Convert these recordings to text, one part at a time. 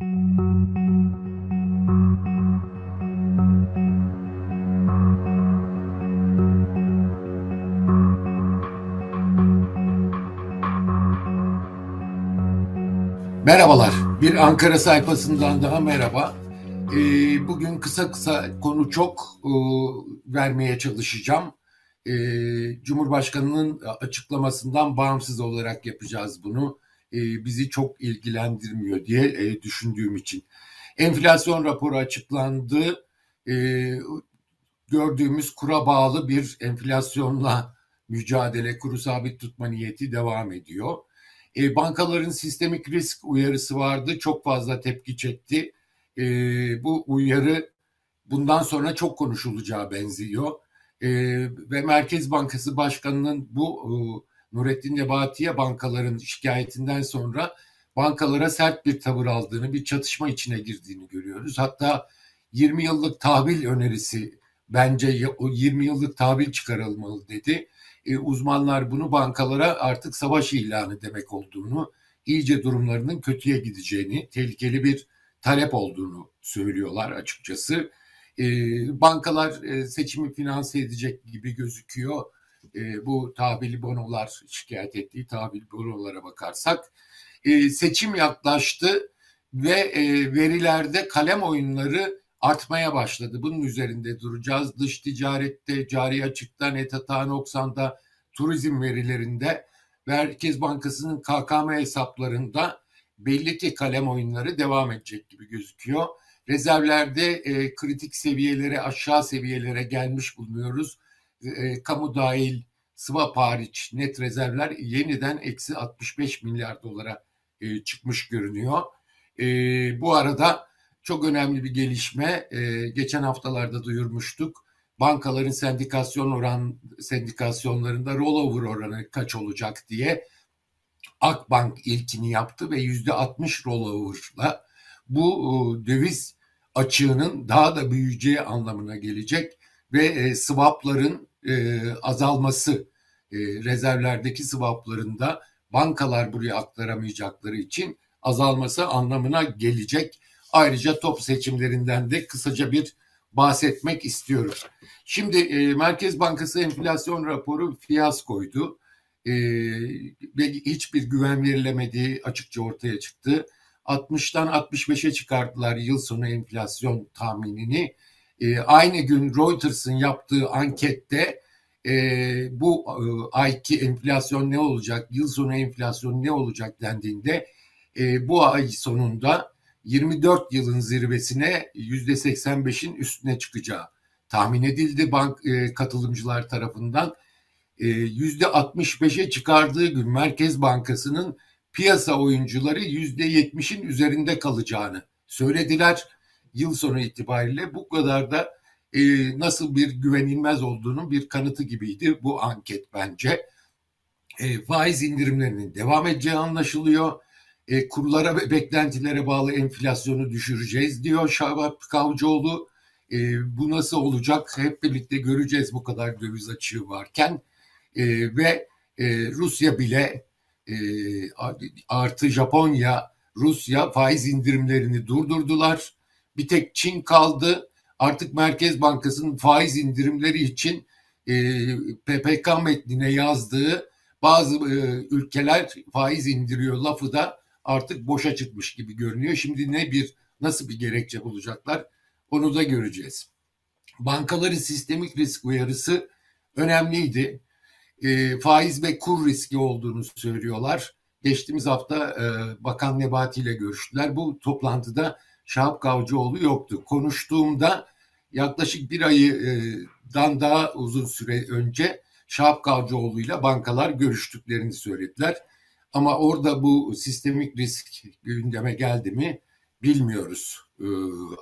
Merhabalar, bir Ankara sayfasından daha merhaba. Ee, bugün kısa kısa konu çok e, vermeye çalışacağım. Ee, Cumhurbaşkanı'nın açıklamasından bağımsız olarak yapacağız bunu. Ee, bizi çok ilgilendirmiyor diye e, düşündüğüm için. Enflasyon raporu açıklandı. Ee, gördüğümüz kura bağlı bir enflasyonla mücadele, kuru sabit tutma niyeti devam ediyor. E, bankaların sistemik risk uyarısı vardı. Çok fazla tepki çekti. E, bu uyarı bundan sonra çok konuşulacağı benziyor. E, ve Merkez Bankası Başkanı'nın bu e, Nurettin Nebati'ye bankaların şikayetinden sonra bankalara sert bir tavır aldığını, bir çatışma içine girdiğini görüyoruz. Hatta 20 yıllık tahvil önerisi bence o 20 yıllık tahvil çıkarılmalı dedi e, uzmanlar bunu bankalara artık savaş ilanı demek olduğunu, iyice durumlarının kötüye gideceğini, tehlikeli bir talep olduğunu söylüyorlar açıkçası. E, bankalar e, seçimi finanse edecek gibi gözüküyor. E, bu tahvili bonolar şikayet ettiği tahvil bonolara bakarsak. E, seçim yaklaştı ve e, verilerde kalem oyunları artmaya başladı. Bunun üzerinde duracağız. Dış ticarette, cari açıkta, net hata noksanda, turizm verilerinde Merkez Bankası'nın KKM hesaplarında belli ki kalem oyunları devam edecek gibi gözüküyor. Rezervlerde e, kritik seviyelere, aşağı seviyelere gelmiş bulunuyoruz. E, kamu dahil swap hariç net rezervler yeniden eksi 65 milyar dolara e, çıkmış görünüyor. E, bu arada çok önemli bir gelişme. E, geçen haftalarda duyurmuştuk. Bankaların sendikasyon oran sendikasyonlarında rollover oranı kaç olacak diye Akbank ilkini yaptı ve yüzde 60 rollover'la bu e, döviz açığının daha da büyüyeceği anlamına gelecek ve e, swapların e, azalması e, rezervlerdeki swaplarında bankalar buraya aktaramayacakları için azalması anlamına gelecek. Ayrıca top seçimlerinden de kısaca bir bahsetmek istiyorum. Şimdi e, Merkez Bankası enflasyon raporu fiyaskoydu e, ve hiçbir güven verilemediği açıkça ortaya çıktı. 60'tan 65'e çıkarttılar yıl sonu enflasyon tahminini. E, aynı gün Reuters'ın yaptığı ankette e, bu e, ayki enflasyon ne olacak, yıl sonu enflasyon ne olacak dendiğinde e, bu ay sonunda 24 yılın zirvesine %85'in üstüne çıkacağı tahmin edildi bank e, katılımcılar tarafından. E, %65'e çıkardığı gün Merkez Bankası'nın piyasa oyuncuları %70'in üzerinde kalacağını söylediler. Yıl sonu itibariyle bu kadar da e, nasıl bir güvenilmez olduğunun bir kanıtı gibiydi bu anket bence. E, faiz indirimlerinin devam edeceği anlaşılıyor e, kurlara ve beklentilere bağlı enflasyonu düşüreceğiz diyor Şabat Kavcıoğlu. E, bu nasıl olacak hep birlikte göreceğiz bu kadar döviz açığı varken e, ve e, Rusya bile e, artı Japonya, Rusya faiz indirimlerini durdurdular. Bir tek Çin kaldı. Artık Merkez Bankası'nın faiz indirimleri için e, PPK metnine yazdığı bazı e, ülkeler faiz indiriyor lafı da artık boşa çıkmış gibi görünüyor. Şimdi ne bir nasıl bir gerekçe bulacaklar onu da göreceğiz. Bankaların sistemik risk uyarısı önemliydi. E, faiz ve kur riski olduğunu söylüyorlar. Geçtiğimiz hafta e, Bakan Nebati ile görüştüler. Bu toplantıda Şahap Kavcıoğlu yoktu. Konuştuğumda yaklaşık bir aydan daha uzun süre önce Şahap Kavcıoğlu ile bankalar görüştüklerini söylediler. Ama orada bu sistemik risk gündeme geldi mi bilmiyoruz e,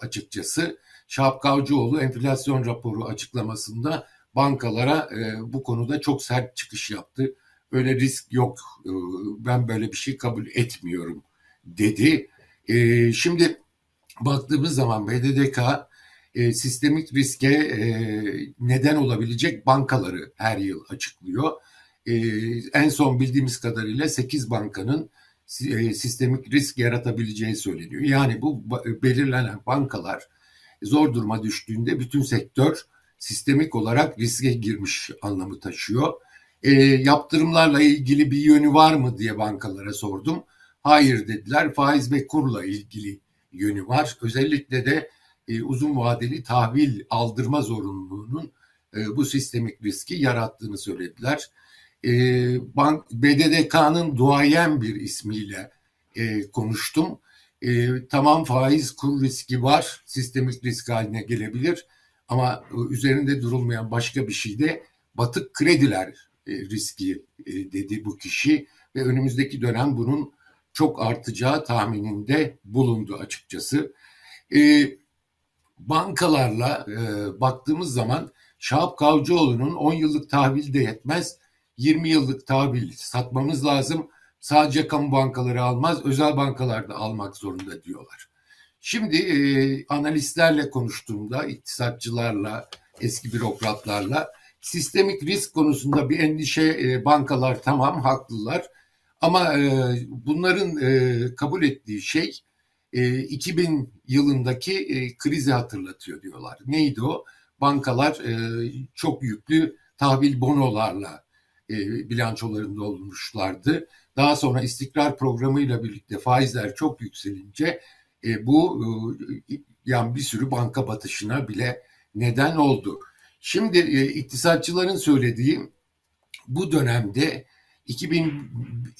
açıkçası. Şahap Kavcıoğlu enflasyon raporu açıklamasında bankalara e, bu konuda çok sert çıkış yaptı. Öyle risk yok, e, ben böyle bir şey kabul etmiyorum dedi. E, şimdi baktığımız zaman BDDK e, sistemik riske e, neden olabilecek bankaları her yıl açıklıyor e, en son bildiğimiz kadarıyla 8 bankanın e, sistemik risk yaratabileceği söyleniyor. Yani bu belirlenen bankalar zor duruma düştüğünde bütün sektör sistemik olarak riske girmiş anlamı taşıyor. E, yaptırımlarla ilgili bir yönü var mı diye bankalara sordum. Hayır dediler. Faiz ve kurla ilgili yönü var. Özellikle de e, uzun vadeli tahvil aldırma zorunluluğunun e, bu sistemik riski yarattığını söylediler. E, bank BDDK'nın duayen bir ismiyle e, konuştum. E, tamam faiz kur riski var, sistemik risk haline gelebilir ama e, üzerinde durulmayan başka bir şey de batık krediler e, riski e, dedi bu kişi ve önümüzdeki dönem bunun çok artacağı tahmininde bulundu açıkçası. E, bankalarla e, baktığımız zaman Şahap Kavcıoğlu'nun 10 yıllık tahvil de yetmez, 20 yıllık tahvil satmamız lazım. Sadece kamu bankaları almaz, özel bankalar da almak zorunda diyorlar. Şimdi e, analistlerle konuştuğumda, iktisatçılarla, eski bürokratlarla sistemik risk konusunda bir endişe e, bankalar tamam haklılar. Ama e, bunların e, kabul ettiği şey e, 2000 yılındaki e, krizi hatırlatıyor diyorlar. Neydi o? Bankalar e, çok yüklü tahvil bonolarla e, bilançolarında olmuşlardı. Daha sonra istikrar programıyla birlikte faizler çok yükselince e, bu e, yani bir sürü banka batışına bile neden oldu. Şimdi e, iktisatçıların söylediği bu dönemde 2000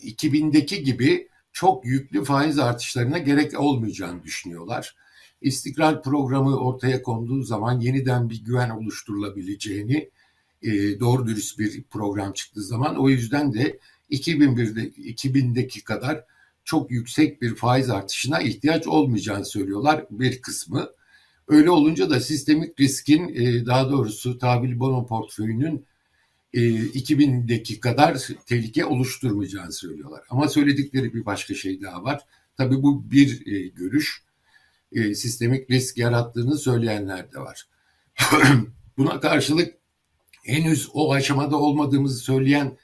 2000'deki gibi çok yüklü faiz artışlarına gerek olmayacağını düşünüyorlar. İstikrar programı ortaya konduğu zaman yeniden bir güven oluşturulabileceğini e, doğru dürüst bir program çıktığı zaman o yüzden de 2001'de 2000'deki kadar çok yüksek bir faiz artışına ihtiyaç olmayacağını söylüyorlar bir kısmı. Öyle olunca da sistemik riskin e, daha doğrusu tahvil bono portföyünün 2000'deki kadar tehlike oluşturmayacağını söylüyorlar. Ama söyledikleri bir başka şey daha var. Tabii bu bir e, görüş. E, sistemik risk yarattığını söyleyenler de var. Buna karşılık henüz o aşamada olmadığımızı söyleyen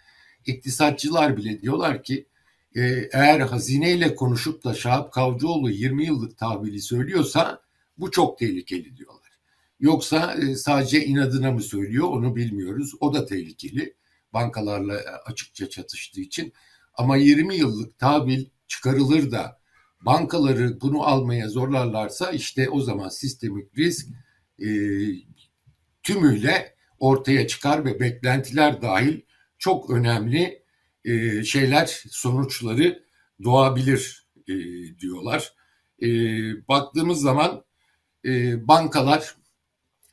iktisatçılar bile diyorlar ki e, eğer hazineyle konuşup da Şahap Kavcıoğlu 20 yıllık tahvili söylüyorsa bu çok tehlikeli diyorlar. Yoksa e, sadece inadına mı söylüyor onu bilmiyoruz. O da tehlikeli bankalarla e, açıkça çatıştığı için. Ama 20 yıllık tahvil çıkarılır da bankaları bunu almaya zorlarlarsa işte o zaman sistemik risk e, tümüyle ortaya çıkar ve beklentiler dahil çok önemli e, şeyler sonuçları doğabilir e, diyorlar. E, baktığımız zaman e, bankalar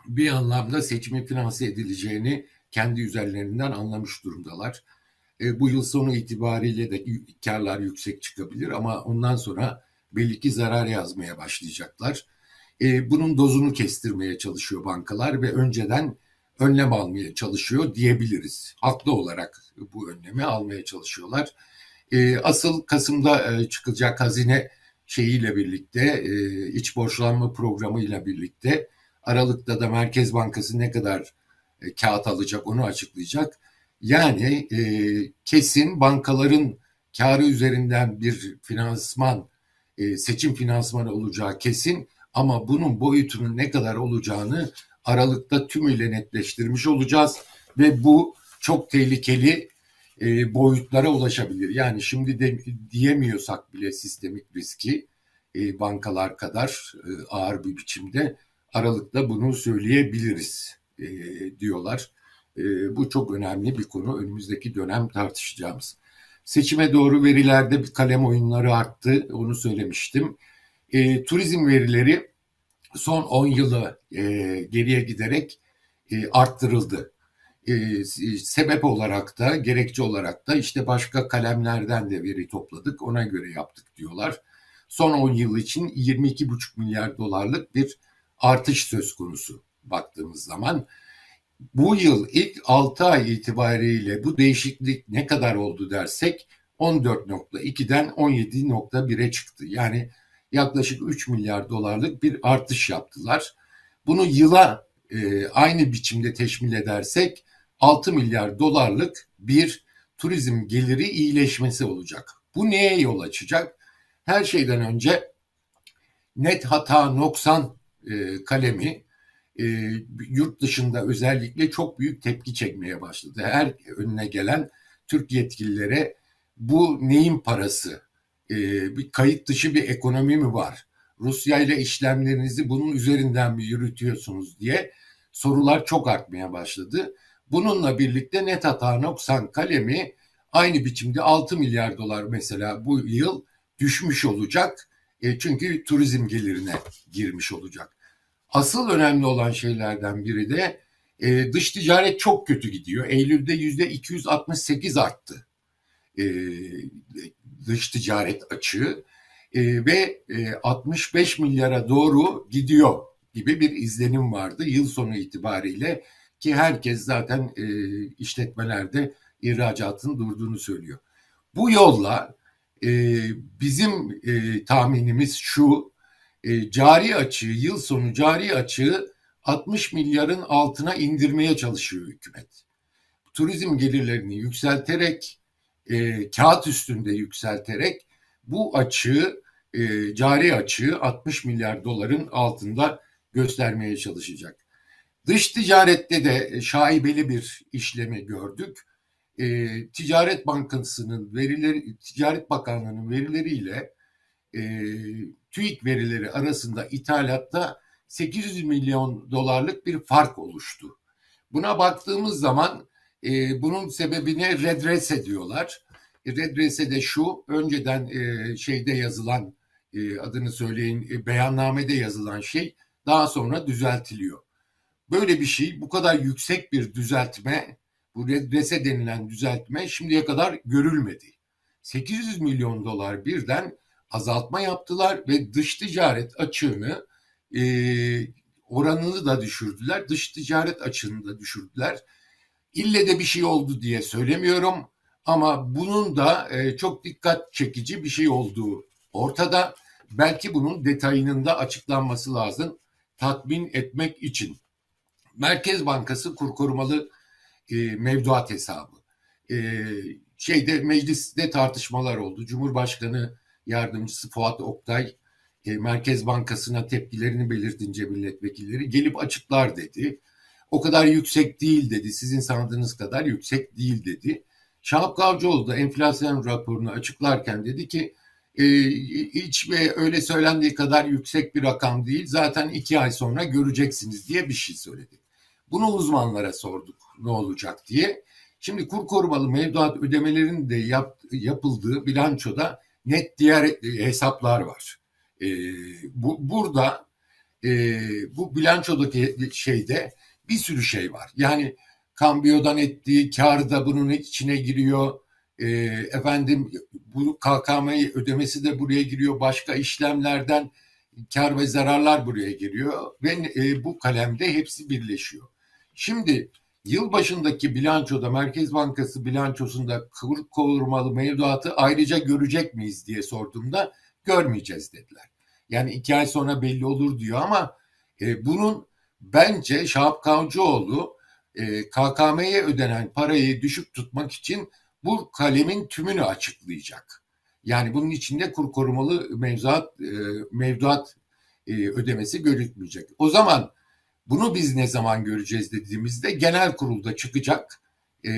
bir anlamda seçimin finanse edileceğini kendi üzerlerinden anlamış durumdalar. E, bu yıl sonu itibariyle de karlar yüksek çıkabilir ama ondan sonra belli ki zarar yazmaya başlayacaklar. E, bunun dozunu kestirmeye çalışıyor bankalar ve önceden önlem almaya çalışıyor diyebiliriz. Haklı olarak bu önlemi almaya çalışıyorlar. E, asıl Kasım'da e, çıkacak hazine şeyiyle birlikte, e, iç borçlanma programıyla birlikte Aralık'ta da Merkez Bankası ne kadar e, kağıt alacak onu açıklayacak. Yani e, kesin bankaların karı üzerinden bir finansman, e, seçim finansmanı olacağı kesin ama bunun boyutunun ne kadar olacağını Aralık'ta tümüyle netleştirmiş olacağız ve bu çok tehlikeli e, boyutlara ulaşabilir. Yani şimdi de diyemiyorsak bile sistemik riski e, bankalar kadar e, ağır bir biçimde Aralık'ta bunu söyleyebiliriz e, diyorlar. E, bu çok önemli bir konu. Önümüzdeki dönem tartışacağımız. Seçime doğru verilerde bir kalem oyunları arttı. Onu söylemiştim. E, turizm verileri son 10 yılı e, geriye giderek e, arttırıldı. E, sebep olarak da gerekçe olarak da işte başka kalemlerden de veri topladık ona göre yaptık diyorlar. Son 10 yıl için 22,5 milyar dolarlık bir artış söz konusu baktığımız zaman. Bu yıl ilk 6 ay itibariyle bu değişiklik ne kadar oldu dersek 14.2'den 17.1'e çıktı. Yani yaklaşık 3 milyar dolarlık bir artış yaptılar. Bunu yıla e, aynı biçimde teşmil edersek 6 milyar dolarlık bir turizm geliri iyileşmesi olacak. Bu neye yol açacak? Her şeyden önce net hata noksan e, kalemi e, yurt dışında özellikle çok büyük tepki çekmeye başladı. Her önüne gelen Türk yetkililere bu neyin parası? E, bir kayıt dışı bir ekonomi mi var? Rusya ile işlemlerinizi bunun üzerinden mi yürütüyorsunuz diye sorular çok artmaya başladı. Bununla birlikte net hata noksan kalemi aynı biçimde 6 milyar dolar mesela bu yıl düşmüş olacak. E, çünkü turizm gelirine girmiş olacak. Asıl önemli olan şeylerden biri de e, dış ticaret çok kötü gidiyor. Eylül'de yüzde 268 arttı e, dış ticaret açığı e, ve e, 65 milyara doğru gidiyor gibi bir izlenim vardı yıl sonu itibariyle ki herkes zaten e, işletmelerde ihracatın durduğunu söylüyor. Bu yolla e, bizim e, tahminimiz şu e, cari açığı yıl sonu cari açığı 60 milyarın altına indirmeye çalışıyor hükümet. Turizm gelirlerini yükselterek e, kağıt üstünde yükselterek bu açığı e, cari açığı 60 milyar doların altında göstermeye çalışacak. Dış ticarette de şaibeli bir işlemi gördük. E, Ticaret Bankası'nın verileri, Ticaret Bakanlığı'nın verileriyle e, TÜİK verileri arasında ithalatta 800 milyon dolarlık bir fark oluştu. Buna baktığımız zaman e, bunun sebebine redrese diyorlar. E, redrese de şu, önceden e, şeyde yazılan, e, adını söyleyin, e, beyannamede yazılan şey daha sonra düzeltiliyor. Böyle bir şey, bu kadar yüksek bir düzeltme, bu redrese denilen düzeltme şimdiye kadar görülmedi. 800 milyon dolar birden azaltma yaptılar ve dış ticaret açığını e, oranını da düşürdüler. Dış ticaret açığını da düşürdüler. İlle de bir şey oldu diye söylemiyorum ama bunun da e, çok dikkat çekici bir şey olduğu ortada. Belki bunun detayının da açıklanması lazım tatmin etmek için. Merkez Bankası kur korumalı e, mevduat hesabı. E, şeyde mecliste tartışmalar oldu. Cumhurbaşkanı yardımcısı Fuat Oktay e, Merkez Bankası'na tepkilerini belirtince milletvekilleri gelip açıklar dedi. O kadar yüksek değil dedi. Sizin sandığınız kadar yüksek değil dedi. Şahap Kavcıoğlu da enflasyon raporunu açıklarken dedi ki e, hiç ve öyle söylendiği kadar yüksek bir rakam değil. Zaten iki ay sonra göreceksiniz diye bir şey söyledi. Bunu uzmanlara sorduk ne olacak diye. Şimdi kur korumalı mevduat ödemelerinin de yap, yapıldığı bilançoda net diğer hesaplar var. E, bu Burada e, bu bilançodaki şeyde bir sürü şey var. Yani kambiyodan ettiği kar da bunun içine giriyor. E, efendim bu KKM ödemesi de buraya giriyor. Başka işlemlerden kar ve zararlar buraya giriyor ve e, bu kalemde hepsi birleşiyor. Şimdi yıl başındaki bilançoda Merkez Bankası bilançosunda kur korumalı mevduatı ayrıca görecek miyiz diye sorduğumda görmeyeceğiz dediler. Yani iki ay sonra belli olur diyor ama e, bunun bence Şahap Kavcıoğlu e, KKM'ye ödenen parayı düşük tutmak için bu kalemin tümünü açıklayacak. Yani bunun içinde kur korumalı mevzuat e, mevduat e, ödemesi görülmeyecek. O zaman bunu biz ne zaman göreceğiz dediğimizde genel kurulda çıkacak e,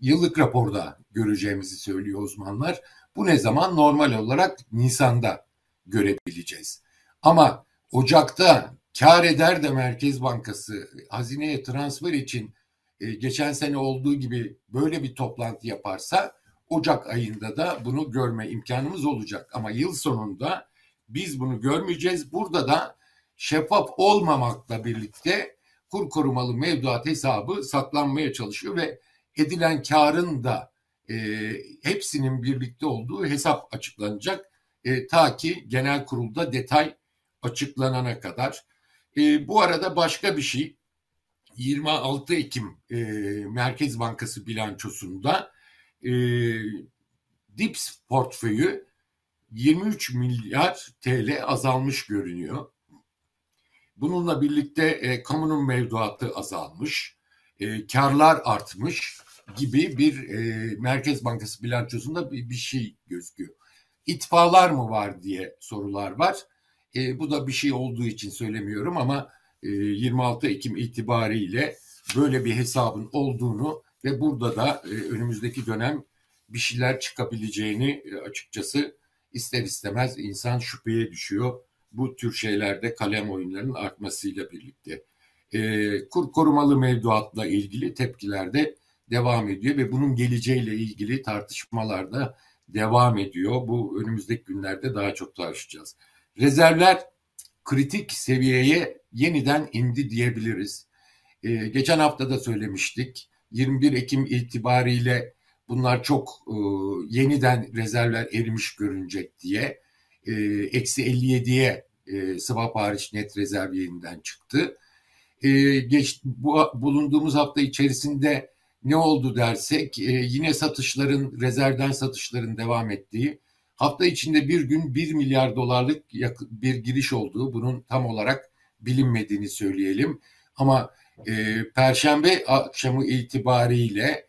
yıllık raporda göreceğimizi söylüyor uzmanlar. Bu ne zaman? Normal olarak Nisan'da görebileceğiz. Ama Ocak'ta kar eder de Merkez Bankası hazineye transfer için e, geçen sene olduğu gibi böyle bir toplantı yaparsa Ocak ayında da bunu görme imkanımız olacak. Ama yıl sonunda biz bunu görmeyeceğiz. Burada da şeffaf olmamakla birlikte kur korumalı mevduat hesabı saklanmaya çalışıyor ve edilen karın da e, hepsinin birlikte olduğu hesap açıklanacak. E, ta ki genel kurulda detay açıklanana kadar. E, bu arada başka bir şey 26 Ekim e, Merkez Bankası bilançosunda e, DIPS portföyü 23 milyar TL azalmış görünüyor. Bununla birlikte e, kamunun mevduatı azalmış, e, karlar artmış gibi bir e, Merkez Bankası bilançosunda bir, bir şey gözüküyor. İtfalar mı var diye sorular var. E, bu da bir şey olduğu için söylemiyorum ama e, 26 Ekim itibariyle böyle bir hesabın olduğunu ve burada da e, önümüzdeki dönem bir şeyler çıkabileceğini e, açıkçası ister istemez insan şüpheye düşüyor. Bu tür şeylerde kalem oyunlarının artmasıyla birlikte. E, kur korumalı mevduatla ilgili tepkiler de devam ediyor ve bunun geleceğiyle ilgili tartışmalar da devam ediyor. Bu önümüzdeki günlerde daha çok tartışacağız. Rezervler kritik seviyeye yeniden indi diyebiliriz. Ee, geçen hafta da söylemiştik. 21 Ekim itibariyle bunlar çok e, yeniden rezervler erimiş görünecek diye. E, eksi 57'ye e, swap hariç net rezerv yeniden çıktı. E, geç, bu, bulunduğumuz hafta içerisinde ne oldu dersek e, yine satışların rezervden satışların devam ettiği hafta içinde bir gün 1 milyar dolarlık bir giriş olduğu bunun tam olarak bilinmediğini söyleyelim. Ama e, Perşembe akşamı itibariyle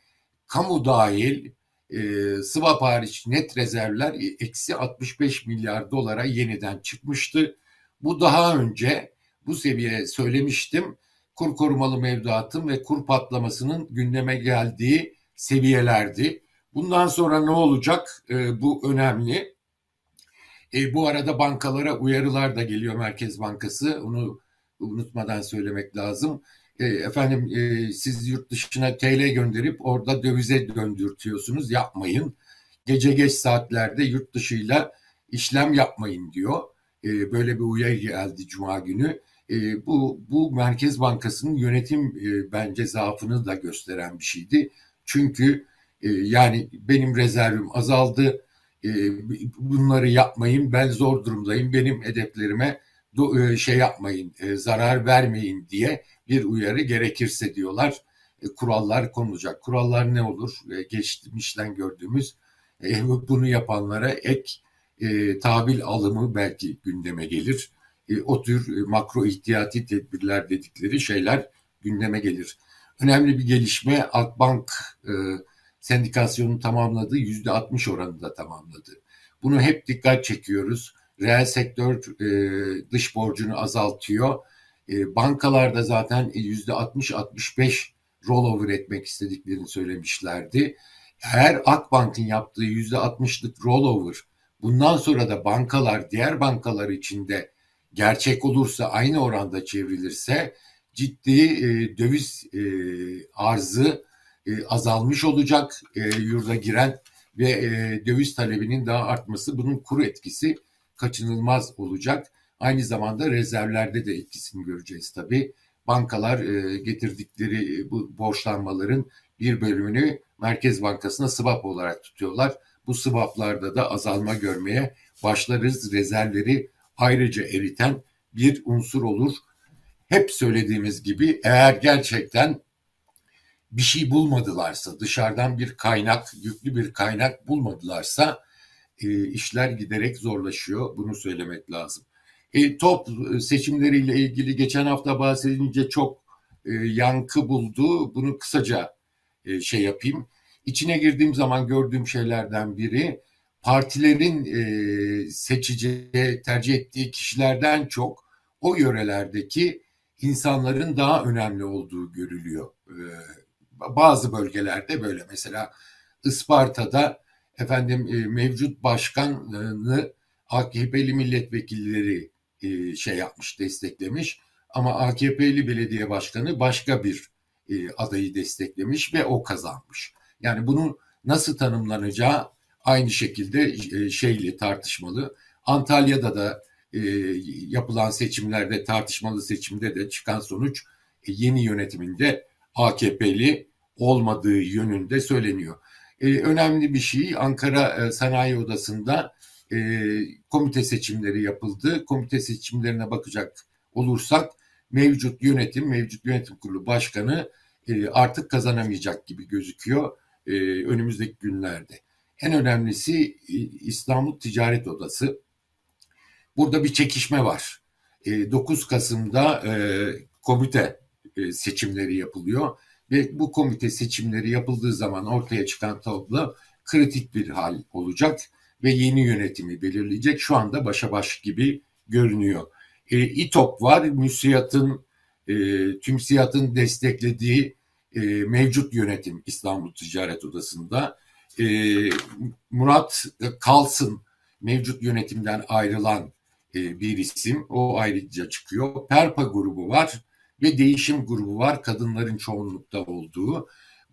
kamu dahil e, swap hariç net rezervler eksi 65 milyar dolara yeniden çıkmıştı. Bu daha önce bu seviye söylemiştim kur korumalı mevduatın ve kur patlamasının gündeme geldiği seviyelerdi. Bundan sonra ne olacak? E, bu önemli. E, bu arada bankalara uyarılar da geliyor Merkez Bankası. Onu unutmadan söylemek lazım. E, efendim e, siz yurt dışına TL gönderip orada dövize döndürtüyorsunuz. Yapmayın. Gece geç saatlerde yurt dışıyla işlem yapmayın diyor. E, böyle bir uyarı geldi Cuma günü e, bu bu Merkez Bankası'nın yönetim e, bence zaafını da gösteren bir şeydi. Çünkü e, yani benim rezervim azaldı. E, bunları yapmayın. Ben zor durumdayım. Benim hedeflerime şey yapmayın, e, zarar vermeyin diye bir uyarı gerekirse diyorlar. E, kurallar konulacak. Kurallar ne olur? E, geçmişten gördüğümüz e, bunu yapanlara ek e, tabil alımı belki gündeme gelir e, o tür e, makro ihtiyati tedbirler dedikleri şeyler gündeme gelir. Önemli bir gelişme Akbank e, sendikasyonun tamamladığı yüzde 60 oranında tamamladı. Bunu hep dikkat çekiyoruz. Reel sektör e, dış borcunu azaltıyor. E, bankalarda zaten yüzde 60-65 rollover etmek istediklerini söylemişlerdi. Eğer Akbank'ın yaptığı yüzde 60'lık rollover bundan sonra da bankalar diğer bankalar içinde gerçek olursa aynı oranda çevrilirse ciddi e, döviz e, arzı e, azalmış olacak e, yurda giren ve e, döviz talebinin daha artması bunun kuru etkisi kaçınılmaz olacak. Aynı zamanda rezervlerde de etkisini göreceğiz tabii. Bankalar e, getirdikleri e, bu borçlanmaların bir bölümünü Merkez Bankası'na swap olarak tutuyorlar. Bu swaplarda da azalma görmeye başlarız. Rezervleri ayrıca eriten bir unsur olur. Hep söylediğimiz gibi eğer gerçekten bir şey bulmadılarsa, dışarıdan bir kaynak, yüklü bir kaynak bulmadılarsa e, işler giderek zorlaşıyor. Bunu söylemek lazım. E, top seçimleriyle ilgili geçen hafta bahsedince çok e, yankı buldu. Bunu kısaca e, şey yapayım. İçine girdiğim zaman gördüğüm şeylerden biri partilerin e, seçeceği, tercih ettiği kişilerden çok o yörelerdeki insanların daha önemli olduğu görülüyor. E, bazı bölgelerde böyle mesela Isparta'da efendim e, mevcut başkanını AKP'li milletvekilleri e, şey yapmış, desteklemiş. Ama AKP'li belediye başkanı başka bir e, adayı desteklemiş ve o kazanmış. Yani bunun nasıl tanımlanacağı aynı şekilde e, şeyle tartışmalı. Antalya'da da e, yapılan seçimlerde tartışmalı seçimde de çıkan sonuç e, yeni yönetiminde AKP'li olmadığı yönünde söyleniyor. E, önemli bir şey Ankara e, Sanayi Odası'nda e, komite seçimleri yapıldı. Komite seçimlerine bakacak olursak mevcut yönetim, mevcut yönetim kurulu başkanı e, artık kazanamayacak gibi gözüküyor e, önümüzdeki günlerde. En önemlisi e, İstanbul Ticaret Odası. Burada bir çekişme var. 9 e, Kasım'da e, komite seçimleri yapılıyor. Ve bu komite seçimleri yapıldığı zaman ortaya çıkan tablo kritik bir hal olacak ve yeni yönetimi belirleyecek. Şu anda başa baş gibi görünüyor. E, İTOP var, müsiyatın, e, TÜMSİAD'ın desteklediği e, mevcut yönetim İstanbul Ticaret Odası'nda. E, Murat Kalsın mevcut yönetimden ayrılan e, bir isim. O ayrıca çıkıyor. Perpa grubu var ve değişim grubu var. Kadınların çoğunlukta olduğu.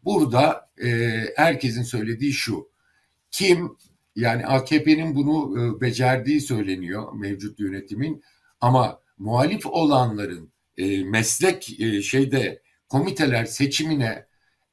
Burada e, herkesin söylediği şu. Kim yani AKP'nin bunu e, becerdiği söyleniyor mevcut yönetimin ama muhalif olanların e, meslek e, şeyde komiteler seçimine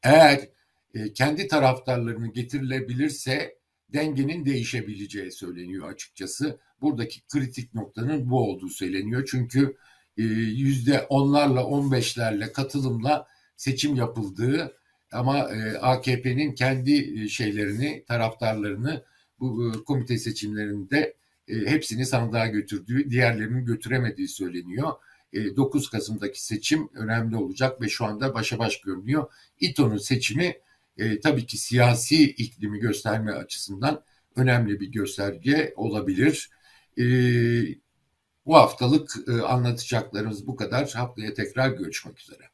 eğer e, kendi taraftarlarını getirilebilirse dengenin değişebileceği söyleniyor açıkçası. Buradaki kritik noktanın bu olduğu söyleniyor. Çünkü yüzde onlarla on beşlerle katılımla seçim yapıldığı ama e, AKP'nin kendi e, şeylerini, taraftarlarını bu komite seçimlerinde hepsini sandığa götürdüğü, diğerlerinin götüremediği söyleniyor. 9 Kasım'daki seçim önemli olacak ve şu anda başa baş görünüyor. İTO'nun seçimi e, tabii ki siyasi iklimi gösterme açısından önemli bir gösterge olabilir. E, bu haftalık e, anlatacaklarımız bu kadar. Haftaya tekrar görüşmek üzere.